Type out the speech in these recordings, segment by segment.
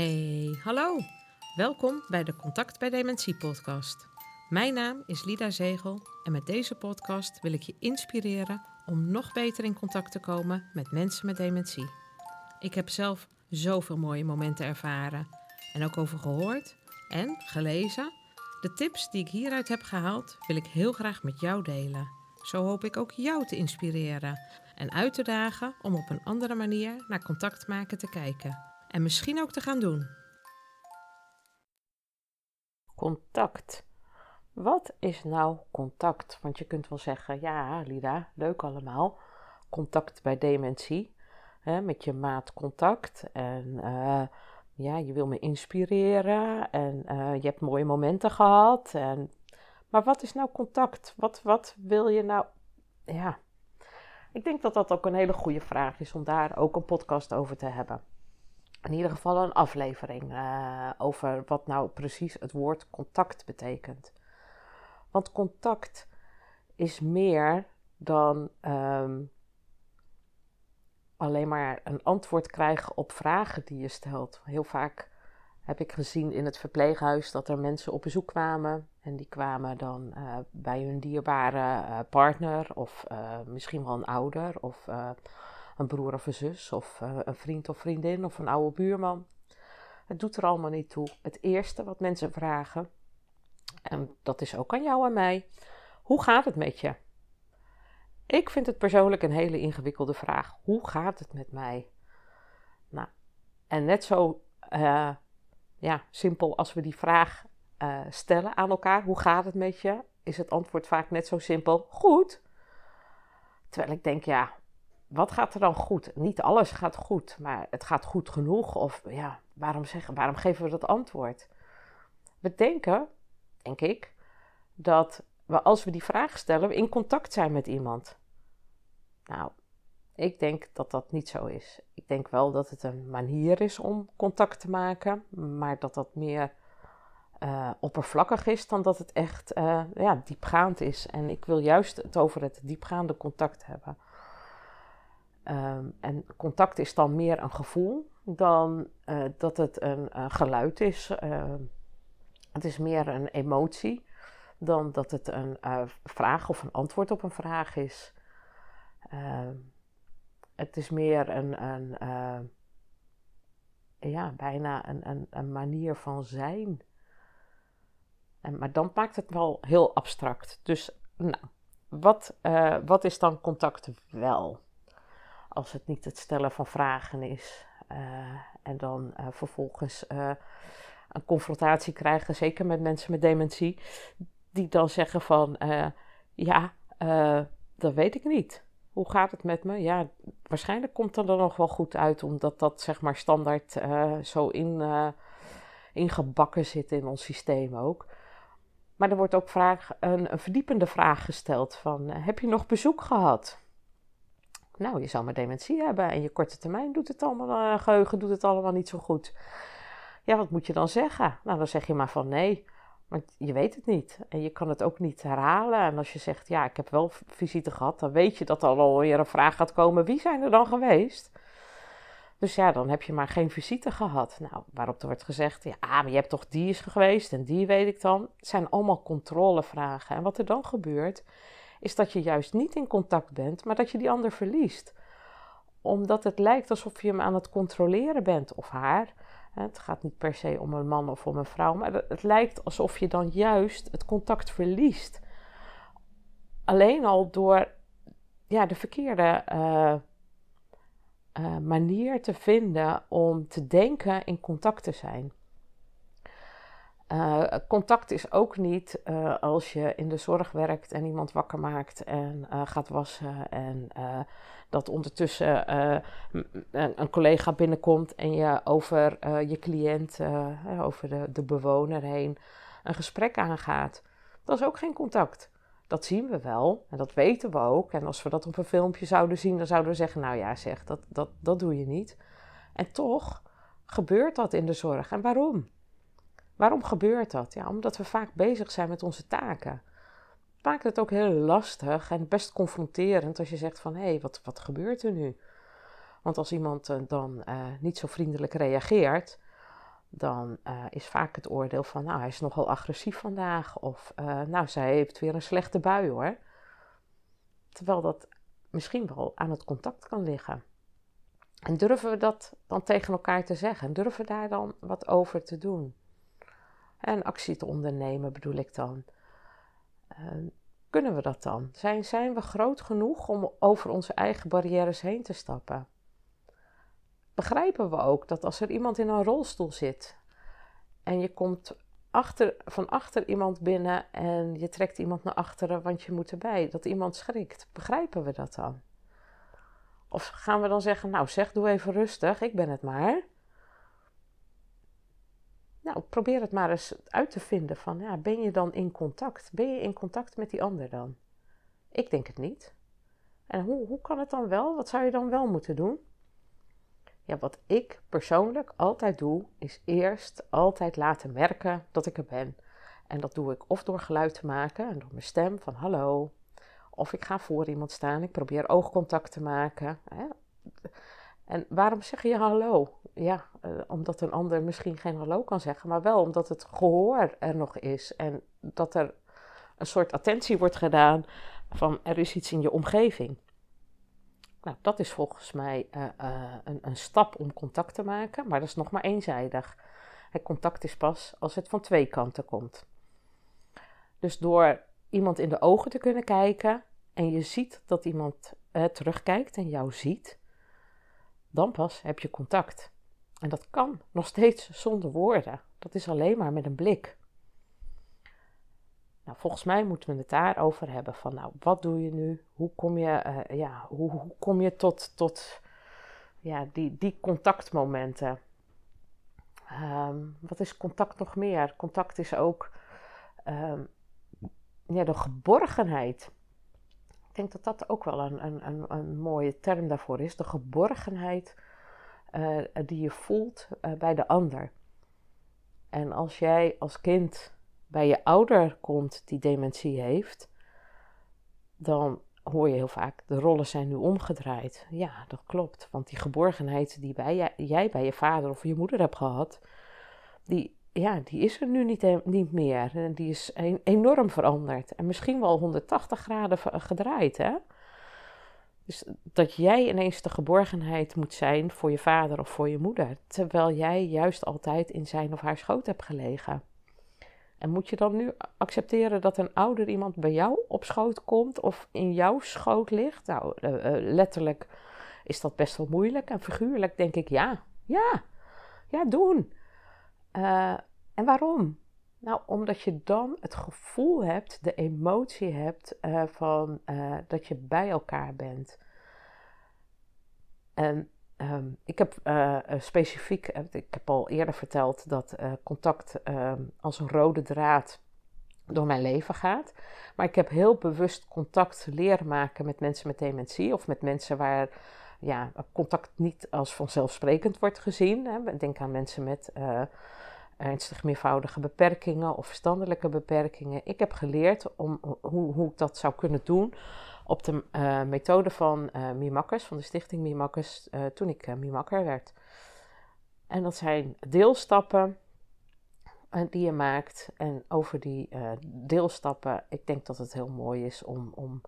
Hey, hallo. Welkom bij de Contact bij Dementie podcast. Mijn naam is Lida Zegel en met deze podcast wil ik je inspireren om nog beter in contact te komen met mensen met dementie. Ik heb zelf zoveel mooie momenten ervaren en ook over gehoord en gelezen. De tips die ik hieruit heb gehaald wil ik heel graag met jou delen. Zo hoop ik ook jou te inspireren en uit te dagen om op een andere manier naar contact maken te kijken en misschien ook te gaan doen. Contact. Wat is nou contact? Want je kunt wel zeggen, ja, Lida, leuk allemaal. Contact bij dementie. Hè, met je maat contact. En uh, ja, je wil me inspireren. En uh, je hebt mooie momenten gehad. En... Maar wat is nou contact? Wat, wat wil je nou. Ja, ik denk dat dat ook een hele goede vraag is om daar ook een podcast over te hebben. In ieder geval een aflevering uh, over wat nou precies het woord contact betekent. Want contact is meer dan um, alleen maar een antwoord krijgen op vragen die je stelt. Heel vaak heb ik gezien in het verpleeghuis dat er mensen op bezoek kwamen. En die kwamen dan uh, bij hun dierbare uh, partner, of misschien wel een ouder, of een broer of een zus, of een vriend of vriendin, of een oude buurman. Het doet er allemaal niet toe. Het eerste wat mensen vragen, en dat is ook aan jou en mij, hoe gaat het met je? Ik vind het persoonlijk een hele ingewikkelde vraag. Hoe gaat het met mij? Nou, en net zo ja, simpel als we die vraag uh, stellen aan elkaar: hoe gaat het met je? Is het antwoord vaak net zo simpel: goed. Terwijl ik denk, ja, wat gaat er dan goed? Niet alles gaat goed, maar het gaat goed genoeg. Of ja, waarom, zeggen, waarom geven we dat antwoord? We denken, denk ik, dat we als we die vraag stellen, in contact zijn met iemand. Nou, ik denk dat dat niet zo is. Ik denk wel dat het een manier is om contact te maken, maar dat dat meer uh, oppervlakkig is dan dat het echt uh, ja, diepgaand is. En ik wil juist het over het diepgaande contact hebben. Um, en contact is dan meer een gevoel dan uh, dat het een geluid is. Ehm, het is meer een emotie dan dat het een vraag of een antwoord op een vraag is. Ehm, het is meer een, een ja, bijna een, een, een manier van zijn. En, maar dan maakt het wel heel abstract. Dus nou, wat, wat is dan contact wel? Als het niet het stellen van vragen is. Uh, en dan uh, vervolgens een confrontatie krijgen, zeker met mensen met dementie, die dan zeggen van ja, dat weet ik niet. Hoe gaat het met me? Ja, waarschijnlijk komt er dan nog wel goed uit, omdat dat zeg maar standaard zo in, ingebakken zit in ons systeem ook. Maar er wordt ook vraag, een, een verdiepende vraag gesteld van, heb je nog bezoek gehad? Nou, je zou maar dementie hebben en je korte termijn doet het allemaal, uh, geheugen doet het allemaal niet zo goed. Ja, wat moet je dan zeggen? Nou, dan zeg je maar van nee, want je weet het niet. En je kan het ook niet herhalen. En als je zegt, ja, ik heb wel visite gehad, dan weet je dat er alweer een vraag gaat komen. Wie zijn er dan geweest? Dus ja, dan heb je maar geen visite gehad. Nou, waarop er wordt gezegd, ja, maar je hebt toch die is geweest en die weet ik dan. Het zijn allemaal controlevragen. En wat er dan gebeurt, is dat je juist niet in contact bent, maar dat je die ander verliest. Omdat het lijkt alsof je hem aan het controleren bent of haar. Het gaat niet per se om een man of om een vrouw, maar het lijkt alsof je dan juist het contact verliest. Alleen al door ja, de verkeerde uh, uh, manier te vinden om te denken in contact te zijn. Uh, contact is ook niet uh, als je in de zorg werkt en iemand wakker maakt en gaat wassen en dat ondertussen een, een, collega binnenkomt en je over je cliënt, over de, de bewoner heen een gesprek aangaat. Dat is ook geen contact. Dat zien we wel en dat weten we ook. En als we dat op een filmpje zouden zien, dan zouden we zeggen: Nou ja, zeg, dat, dat, dat doe je niet. En toch gebeurt dat in de zorg. En waarom? Waarom gebeurt dat? Ja, omdat we vaak bezig zijn met onze taken. Het maakt het ook heel lastig en best confronterend als je zegt van hé, hey, wat, wat gebeurt er nu? Want als iemand uh, dan uh, niet zo vriendelijk reageert, dan uh, is vaak het oordeel van, nou, hij is nogal agressief vandaag. Of, nou, zij heeft weer een slechte bui hoor. Terwijl dat misschien wel aan het contact kan liggen. En durven we dat dan tegen elkaar te zeggen? Durven we daar dan wat over te doen? En actie te ondernemen bedoel ik dan. Uh, kunnen we dat dan? Zijn, zijn we groot genoeg om over onze eigen barrières heen te stappen? Begrijpen we ook dat als er iemand in een rolstoel zit en je komt achter, van achter iemand binnen en je trekt iemand naar achteren, want je moet erbij, dat iemand schrikt. Begrijpen we dat dan? Of gaan we dan zeggen, nou zeg, doe even rustig, ik ben het maar. Nou, probeer het maar eens uit te vinden van, ja, ben je dan in contact? Ben je in contact met die ander dan? Ik denk het niet. En hoe, hoe kan het dan wel? Wat zou je dan wel moeten doen? Ja, wat ik persoonlijk altijd doe, is eerst altijd laten merken dat ik er ben. En dat doe ik of door geluid te maken en door mijn stem van hallo. Of ik ga voor iemand staan, ik probeer oogcontact te maken. Hè? En waarom zeg je hallo? Ja, uh, omdat een ander misschien geen hallo kan zeggen, maar wel omdat het gehoor er nog is. En dat er een soort attentie wordt gedaan van er is iets in je omgeving. Nou, dat is volgens mij uh, uh, een, een, stap om contact te maken, maar dat is nog maar eenzijdig. Het contact is pas als het van twee kanten komt. Dus door iemand in de ogen te kunnen kijken en je ziet dat iemand terugkijkt en jou ziet, dan pas heb je contact. En dat kan nog steeds zonder woorden. Dat is alleen maar met een blik. Nou, volgens mij moeten we het daarover hebben van, nou, wat doe je nu? Hoe kom je, uh, ja, hoe, hoe, kom je tot, tot ja, die, die contactmomenten? Um, wat is contact nog meer? Contact is ook um, ja, de geborgenheid. Denk dat dat ook wel een, een, een, mooie term daarvoor is. De geborgenheid uh, die je voelt uh, bij de ander. En als jij als kind bij je ouder komt die dementie heeft, dan hoor je heel vaak, de rollen zijn nu omgedraaid. Ja, dat klopt. Want die geborgenheid die bij, jij bij je vader of je moeder hebt gehad, die, ja, die is er nu niet, niet meer. Die is enorm veranderd. En misschien wel 180 graden gedraaid, hè? Dus dat jij ineens de geborgenheid moet zijn voor je vader of voor je moeder, terwijl jij juist altijd in zijn of haar schoot hebt gelegen. En moet je dan nu accepteren dat een ouder iemand bij jou op schoot komt of in jouw schoot ligt? Nou, uh, uh, letterlijk is dat best wel moeilijk. En figuurlijk denk ik ja, ja, ja, doen. Uh, en waarom? Nou, omdat je dan het gevoel hebt, de emotie hebt van dat je bij elkaar bent. En Um, ik heb specifiek, ik heb al eerder verteld dat contact uh, als een rode draad door mijn leven gaat. Maar ik heb heel bewust contact leren maken met mensen met dementie of met mensen waar ja, contact niet als vanzelfsprekend wordt gezien. Hè. Denk aan mensen met ernstig meervoudige beperkingen of verstandelijke beperkingen. Ik heb geleerd om, hoe, hoe ik dat zou kunnen doen op de uh, methode van uh, van de stichting Mimakkers, uh, toen ik uh, werd. En dat zijn deelstappen die je maakt. En over die deelstappen, ik denk dat het heel mooi is om, om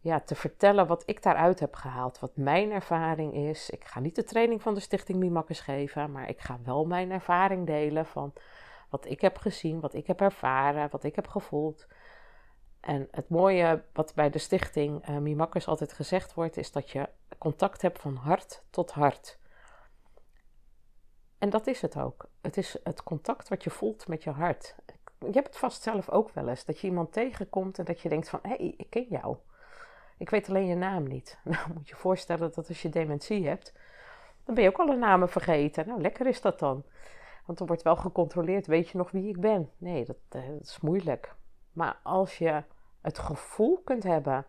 ja, te vertellen wat ik daaruit heb gehaald. Wat mijn ervaring is. Ik ga niet de training van de stichting Mimakkers geven, maar ik ga wel mijn ervaring delen van wat ik heb gezien, wat ik heb ervaren, wat ik heb gevoeld. En het mooie wat bij de stichting uh, Mimakkers altijd gezegd wordt, is dat je contact hebt van hart tot hart. En dat is het ook. Het is het contact wat je voelt met je hart. Je hebt het vast zelf ook wel eens, dat je iemand tegenkomt en dat je denkt van, hé, hey, ik ken jou. Ik weet alleen je naam niet. Nou, moet je voorstellen dat als je dementie hebt, dan ben je ook alle namen vergeten. Nou, lekker is dat dan. Want er wordt wel gecontroleerd, weet je nog wie ik ben? Nee, dat, dat is moeilijk. Maar als je het gevoel kunt hebben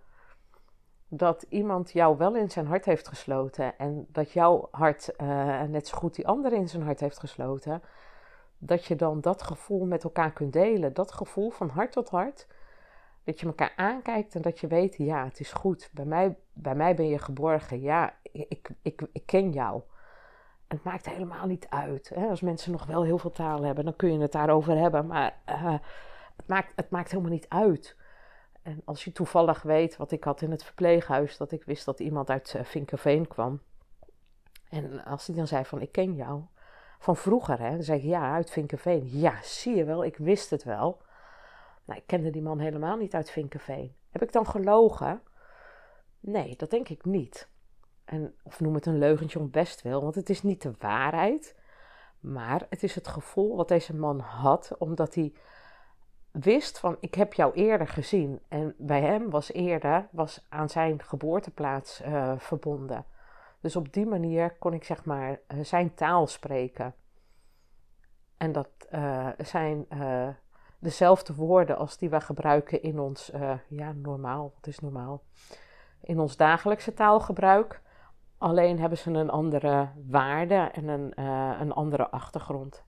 dat iemand jou wel in zijn hart heeft gesloten en dat jouw hart uh, net zo goed die ander in zijn hart heeft gesloten, dat je dan dat gevoel met elkaar kunt delen. Dat gevoel van hart tot hart. Dat je elkaar aankijkt en dat je weet, ja, het is goed. Bij mij, bij mij ben je geborgen. Ja, ik, ik, ik ken jou. het maakt helemaal niet uit. Hè? Als mensen nog wel heel veel taal hebben, dan kun je het daarover hebben. Maar uh, het, maakt, het maakt helemaal niet uit. En als je toevallig weet wat ik had in het verpleeghuis, dat ik wist dat iemand uit uh, Vinkerveen kwam. En als die dan zei van ik ken jou van vroeger, hè, zeg ik ja, uit Vinkerveen. Ja, zie je wel, ik wist het wel. Nou, ik kende die man helemaal niet uit Vinkerveen. Heb ik dan gelogen? Nee, dat denk ik niet. En, of noem het een leugentje om best wel, want het is niet de waarheid. Maar het is het gevoel wat deze man had, omdat hij wist van ik heb jou eerder gezien. En bij hem was eerder was aan zijn geboorteplaats uh, verbonden. Dus op die manier kon ik zeg maar uh, zijn taal spreken. En dat uh, zijn dezelfde woorden als die we gebruiken in ons, ja normaal, wat is normaal? In ons dagelijkse taalgebruik. Alleen hebben ze een andere waarde en een, een andere achtergrond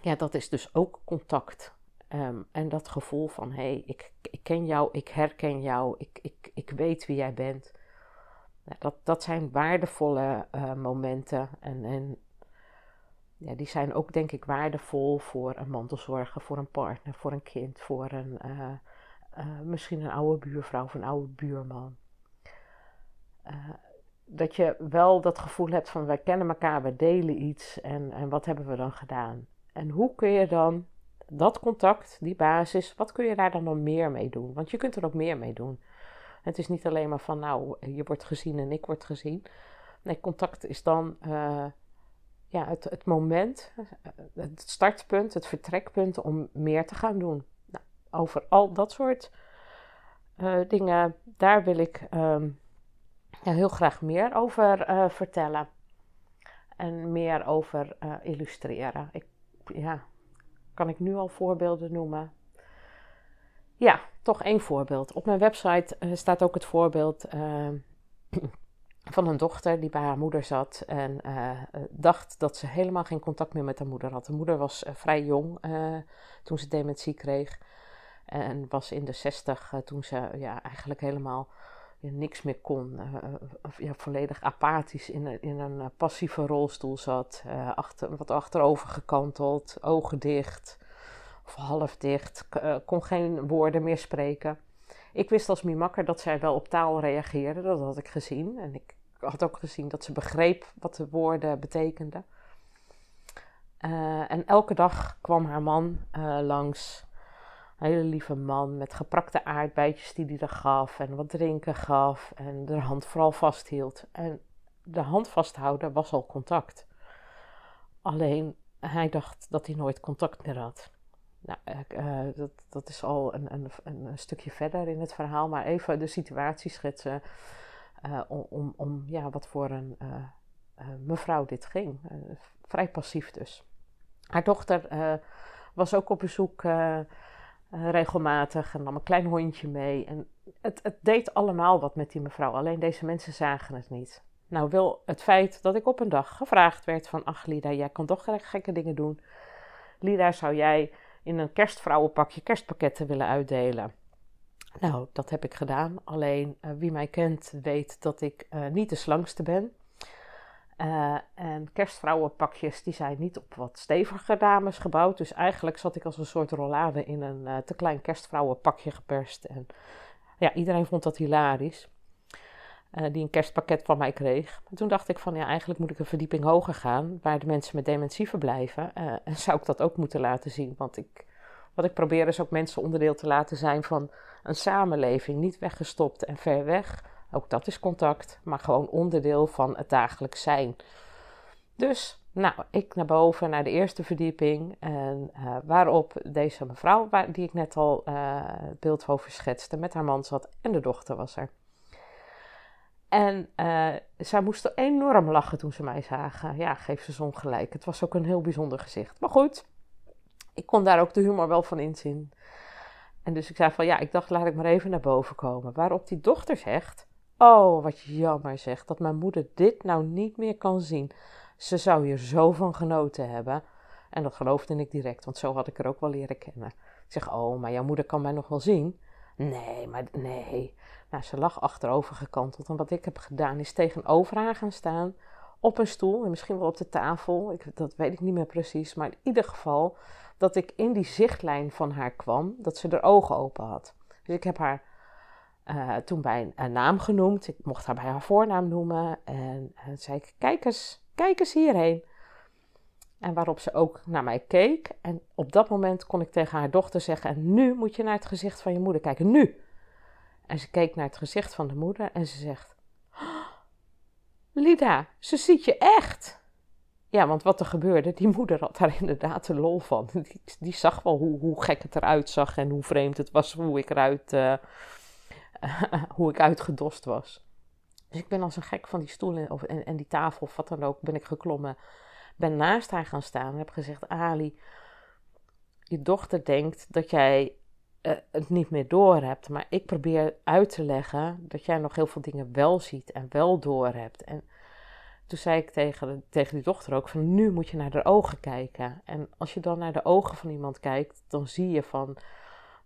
ja, dat is dus ook contact. Um, en dat gevoel van, hé, hey, ik, ik, ken jou, ik herken jou, ik, ik, ik weet wie jij bent. dat, dat zijn waardevolle uh, momenten. En, en ja, die zijn ook, denk ik, waardevol voor een mantelzorger, voor een partner, voor een kind, voor een, uh, uh, misschien een oude buurvrouw of een oude buurman. dat je wel dat gevoel hebt van, wij kennen elkaar, we delen iets en, en wat hebben we dan gedaan? En hoe kun je dan dat contact, die basis, wat kun je daar dan nog meer mee doen? Want je kunt er ook meer mee doen. Het is niet alleen maar van, nou, je wordt gezien en ik word gezien. Nee, contact is dan ja, het, het moment, eh, het startpunt, het vertrekpunt om meer te gaan doen. Nou, over al dat soort uh, dingen, daar wil ik ja, heel graag meer over uh, vertellen. En meer over illustreren. Ik ja, kan ik nu al voorbeelden noemen? Ja, toch één voorbeeld. Op mijn website staat ook het voorbeeld van een dochter die bij haar moeder zat en uh, dacht dat ze helemaal geen contact meer met haar moeder had. De moeder was vrij jong toen ze dementie kreeg en was in de zestig toen ze ja, eigenlijk helemaal niks meer kon. Ja, volledig apathisch in, in een eh, passieve rolstoel zat. Achter, wat achterover gekanteld, ogen dicht of half dicht. kon geen woorden meer spreken. Ik wist als Mimakker dat zij wel op taal reageerde. Dat had ik gezien. En ik had ook gezien dat ze begreep wat de woorden betekenden. en elke dag kwam haar man langs hele lieve man met geprakte aardbeidjes die hij er gaf en wat drinken gaf en de hand vooral vasthield. En de hand vasthouden was al contact. Alleen hij dacht dat hij nooit contact meer had. Nou, uh, dat, dat is al een, een, een, stukje verder in het verhaal, maar even de situatie schetsen uh, om, om ja, wat voor een uh, mevrouw dit ging. vrij passief dus. Haar dochter was ook op bezoek regelmatig en nam een klein hondje mee. En het, het deed allemaal wat met die mevrouw, alleen deze mensen zagen het niet. Nou, wil het feit dat ik op een dag gevraagd werd van... Ach Lida, jij kan toch gekke dingen doen. Lida, zou jij in een kerstvrouwenpakje kerstpakketten willen uitdelen? Nou, dat heb ik gedaan. Alleen uh, wie mij kent weet dat ik uh, niet de slangste ben. Uh, en kerstvrouwenpakjes die zijn niet op wat steviger dames gebouwd. Dus eigenlijk zat ik als een soort rollade in een te klein kerstvrouwenpakje geperst. En ja, iedereen vond dat hilarisch. Die een kerstpakket van mij kreeg. Maar toen dacht ik van ja, eigenlijk moet ik een verdieping hoger gaan. Waar de mensen met dementie verblijven. en zou ik dat ook moeten laten zien. Want ik, wat ik probeer is ook mensen onderdeel te laten zijn van een samenleving. Niet weggestopt en ver weg ook dat is contact, maar gewoon onderdeel van het dagelijks zijn. Dus, nou, ik naar boven, naar de eerste verdieping. En uh, waarop deze mevrouw, waar, die ik net al uh, het beeld over schetste, met haar man zat en de dochter was er. En uh, zij moesten enorm lachen toen ze mij zagen. Ja, geef ze zo'n gelijk. Het was ook een heel bijzonder gezicht. Maar goed, ik kon daar ook de humor wel van inzien. En dus ik zei van ja, ik dacht laat ik maar even naar boven komen. Waarop die dochter zegt, Oh, wat jammer zeg, dat mijn moeder dit nou niet meer kan zien. Ze zou hier zo van genoten hebben. En dat geloofde ik direct, want zo had ik er ook wel leren kennen. Ik zeg, oh, maar jouw moeder kan mij nog wel zien. Nee, maar nee. Nou, ze lag achterover gekanteld. En wat ik heb gedaan is tegenover haar gaan staan. Op een stoel en misschien wel op de tafel. Ik, dat weet ik niet meer precies. Maar in ieder geval dat ik in die zichtlijn van haar kwam. Dat ze er ogen open had. Dus ik heb haar uh, toen bij een, naam genoemd. Ik mocht haar bij haar voornaam noemen. En uh, zei ik, kijk eens, kijk eens hierheen. En waarop ze ook naar mij keek. En op dat moment kon ik tegen haar dochter zeggen: En nu moet je naar het gezicht van je moeder kijken. Nu! En ze keek naar het gezicht van de moeder en ze zegt: Lida, ze ziet je echt. Ja, want wat er gebeurde, die moeder had daar inderdaad de lol van. Die, die zag wel hoe, hoe gek het eruit zag en hoe vreemd het was, hoe ik eruit, uh, hoe ik uitgedost was. Dus ik ben als een gek van die stoel en, en, die tafel of wat dan ook, ben ik geklommen ben naast haar gaan staan en heb gezegd: Ali, je dochter denkt dat jij uh, het niet meer door hebt. Maar ik probeer uit te leggen dat jij nog heel veel dingen wel ziet en wel door hebt. En toen zei ik tegen, tegen die dochter ook: van nu moet je naar de ogen kijken. En als je dan naar de ogen van iemand kijkt, dan zie je van.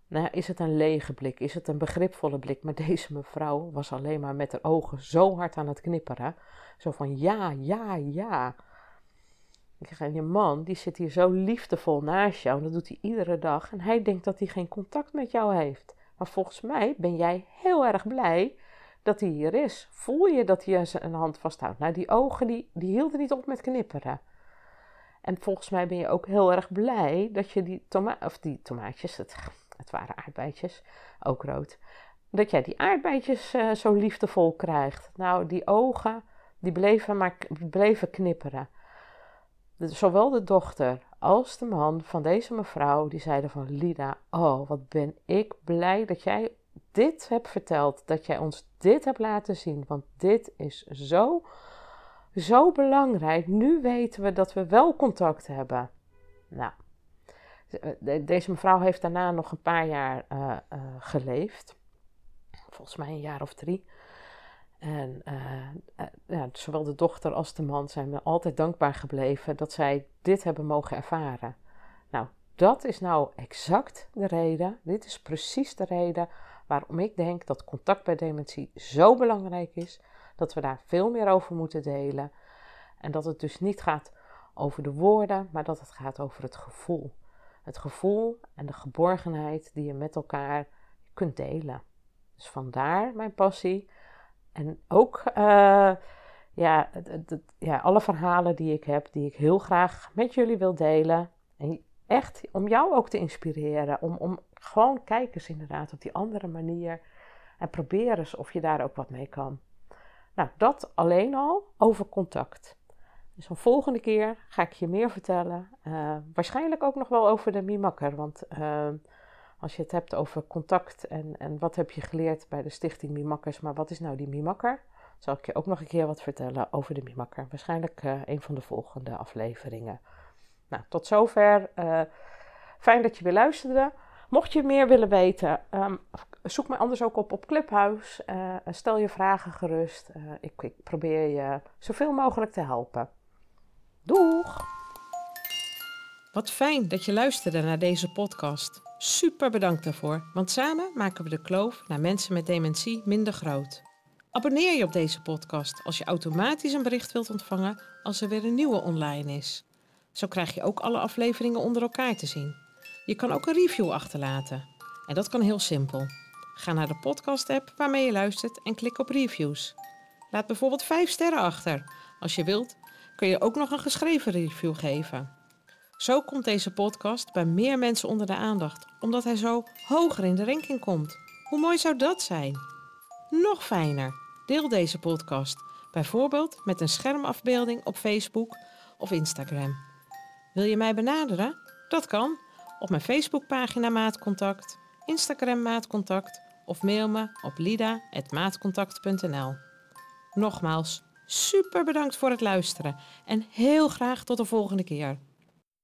Nou, is het een lege blik? Is het een begripvolle blik? Maar deze mevrouw was alleen maar met haar ogen zo hard aan het knipperen. Zo van ja, ja, ja. Ik zeg, en je man, die zit hier zo liefdevol naast jou. En dat doet hij iedere dag. En hij denkt dat hij geen contact met jou heeft. Maar volgens mij ben jij heel erg blij dat hij hier is. Voel je dat hij zijn hand vasthoudt? Nou, die ogen, die, die hielden niet op met knipperen. En volgens mij ben je ook heel erg blij dat je die, toma of die tomaatjes, het, het waren aardbeidjes, ook rood, dat jij die aardbeidjes uh, zo liefdevol krijgt. Nou, die ogen, die bleven maar bleven knipperen zowel de dochter als de man van deze mevrouw, die zeiden van Lida, oh wat ben ik blij dat jij dit hebt verteld, dat jij ons dit hebt laten zien, want dit is zo, zo belangrijk. Nu weten we dat we wel contact hebben. Nou, deze mevrouw heeft daarna nog een paar jaar uh, uh, geleefd, volgens mij een jaar of drie. En uh, ja, zowel de dochter als de man zijn me altijd dankbaar gebleven dat zij dit hebben mogen ervaren. Nou, dat is nou exact de reden, dit is precies de reden waarom ik denk dat contact bij dementie zo belangrijk is, dat we daar veel meer over moeten delen. En dat het dus niet gaat over de woorden, maar dat het gaat over het gevoel. Het gevoel en de geborgenheid die je met elkaar kunt delen. Dus vandaar mijn passie en ook uh, ja, ja, alle verhalen die ik heb, die ik heel graag met jullie wil delen. En echt om jou ook te inspireren. Om, om gewoon kijk eens inderdaad op die andere manier. En probeer eens of je daar ook wat mee kan. Nou, dat alleen al over contact. Dus een volgende keer ga ik je meer vertellen. Uh, waarschijnlijk ook nog wel over de Mimakker. Want uh, als je het hebt over contact en, en wat heb je geleerd bij de stichting Mimakkers, maar wat is nou die Mimakker? Zal ik je ook nog een keer wat vertellen over de Mimakker. Waarschijnlijk uh, een van de volgende afleveringen. Nou, tot zover. Fijn dat je weer luisterde. Mocht je meer willen weten, um, zoek me anders ook op op Clubhouse. Uh, stel je vragen gerust. Ik, ik probeer je zoveel mogelijk te helpen. Doeg! Wat fijn dat je luisterde naar deze podcast. Super bedankt daarvoor, want samen maken we de kloof naar mensen met dementie minder groot. Abonneer je op deze podcast als je automatisch een bericht wilt ontvangen als er weer een nieuwe online is. Zo krijg je ook alle afleveringen onder elkaar te zien. Je kan ook een review achterlaten. En dat kan heel simpel. Ga naar de podcast-app waarmee je luistert en klik op reviews. Laat bijvoorbeeld 5 sterren achter. Als je wilt, kun je ook nog een geschreven review geven. Zo komt deze podcast bij meer mensen onder de aandacht, omdat hij zo hoger in de ranking komt. Hoe mooi zou dat zijn? Nog fijner, deel deze podcast, bijvoorbeeld met een schermafbeelding op Facebook of Instagram. Wil je mij benaderen? Dat kan op mijn Facebookpagina Maatcontact, Instagram Maatcontact of mail me op lida.maatcontact.nl. Nogmaals, super bedankt voor het luisteren en heel graag tot de volgende keer.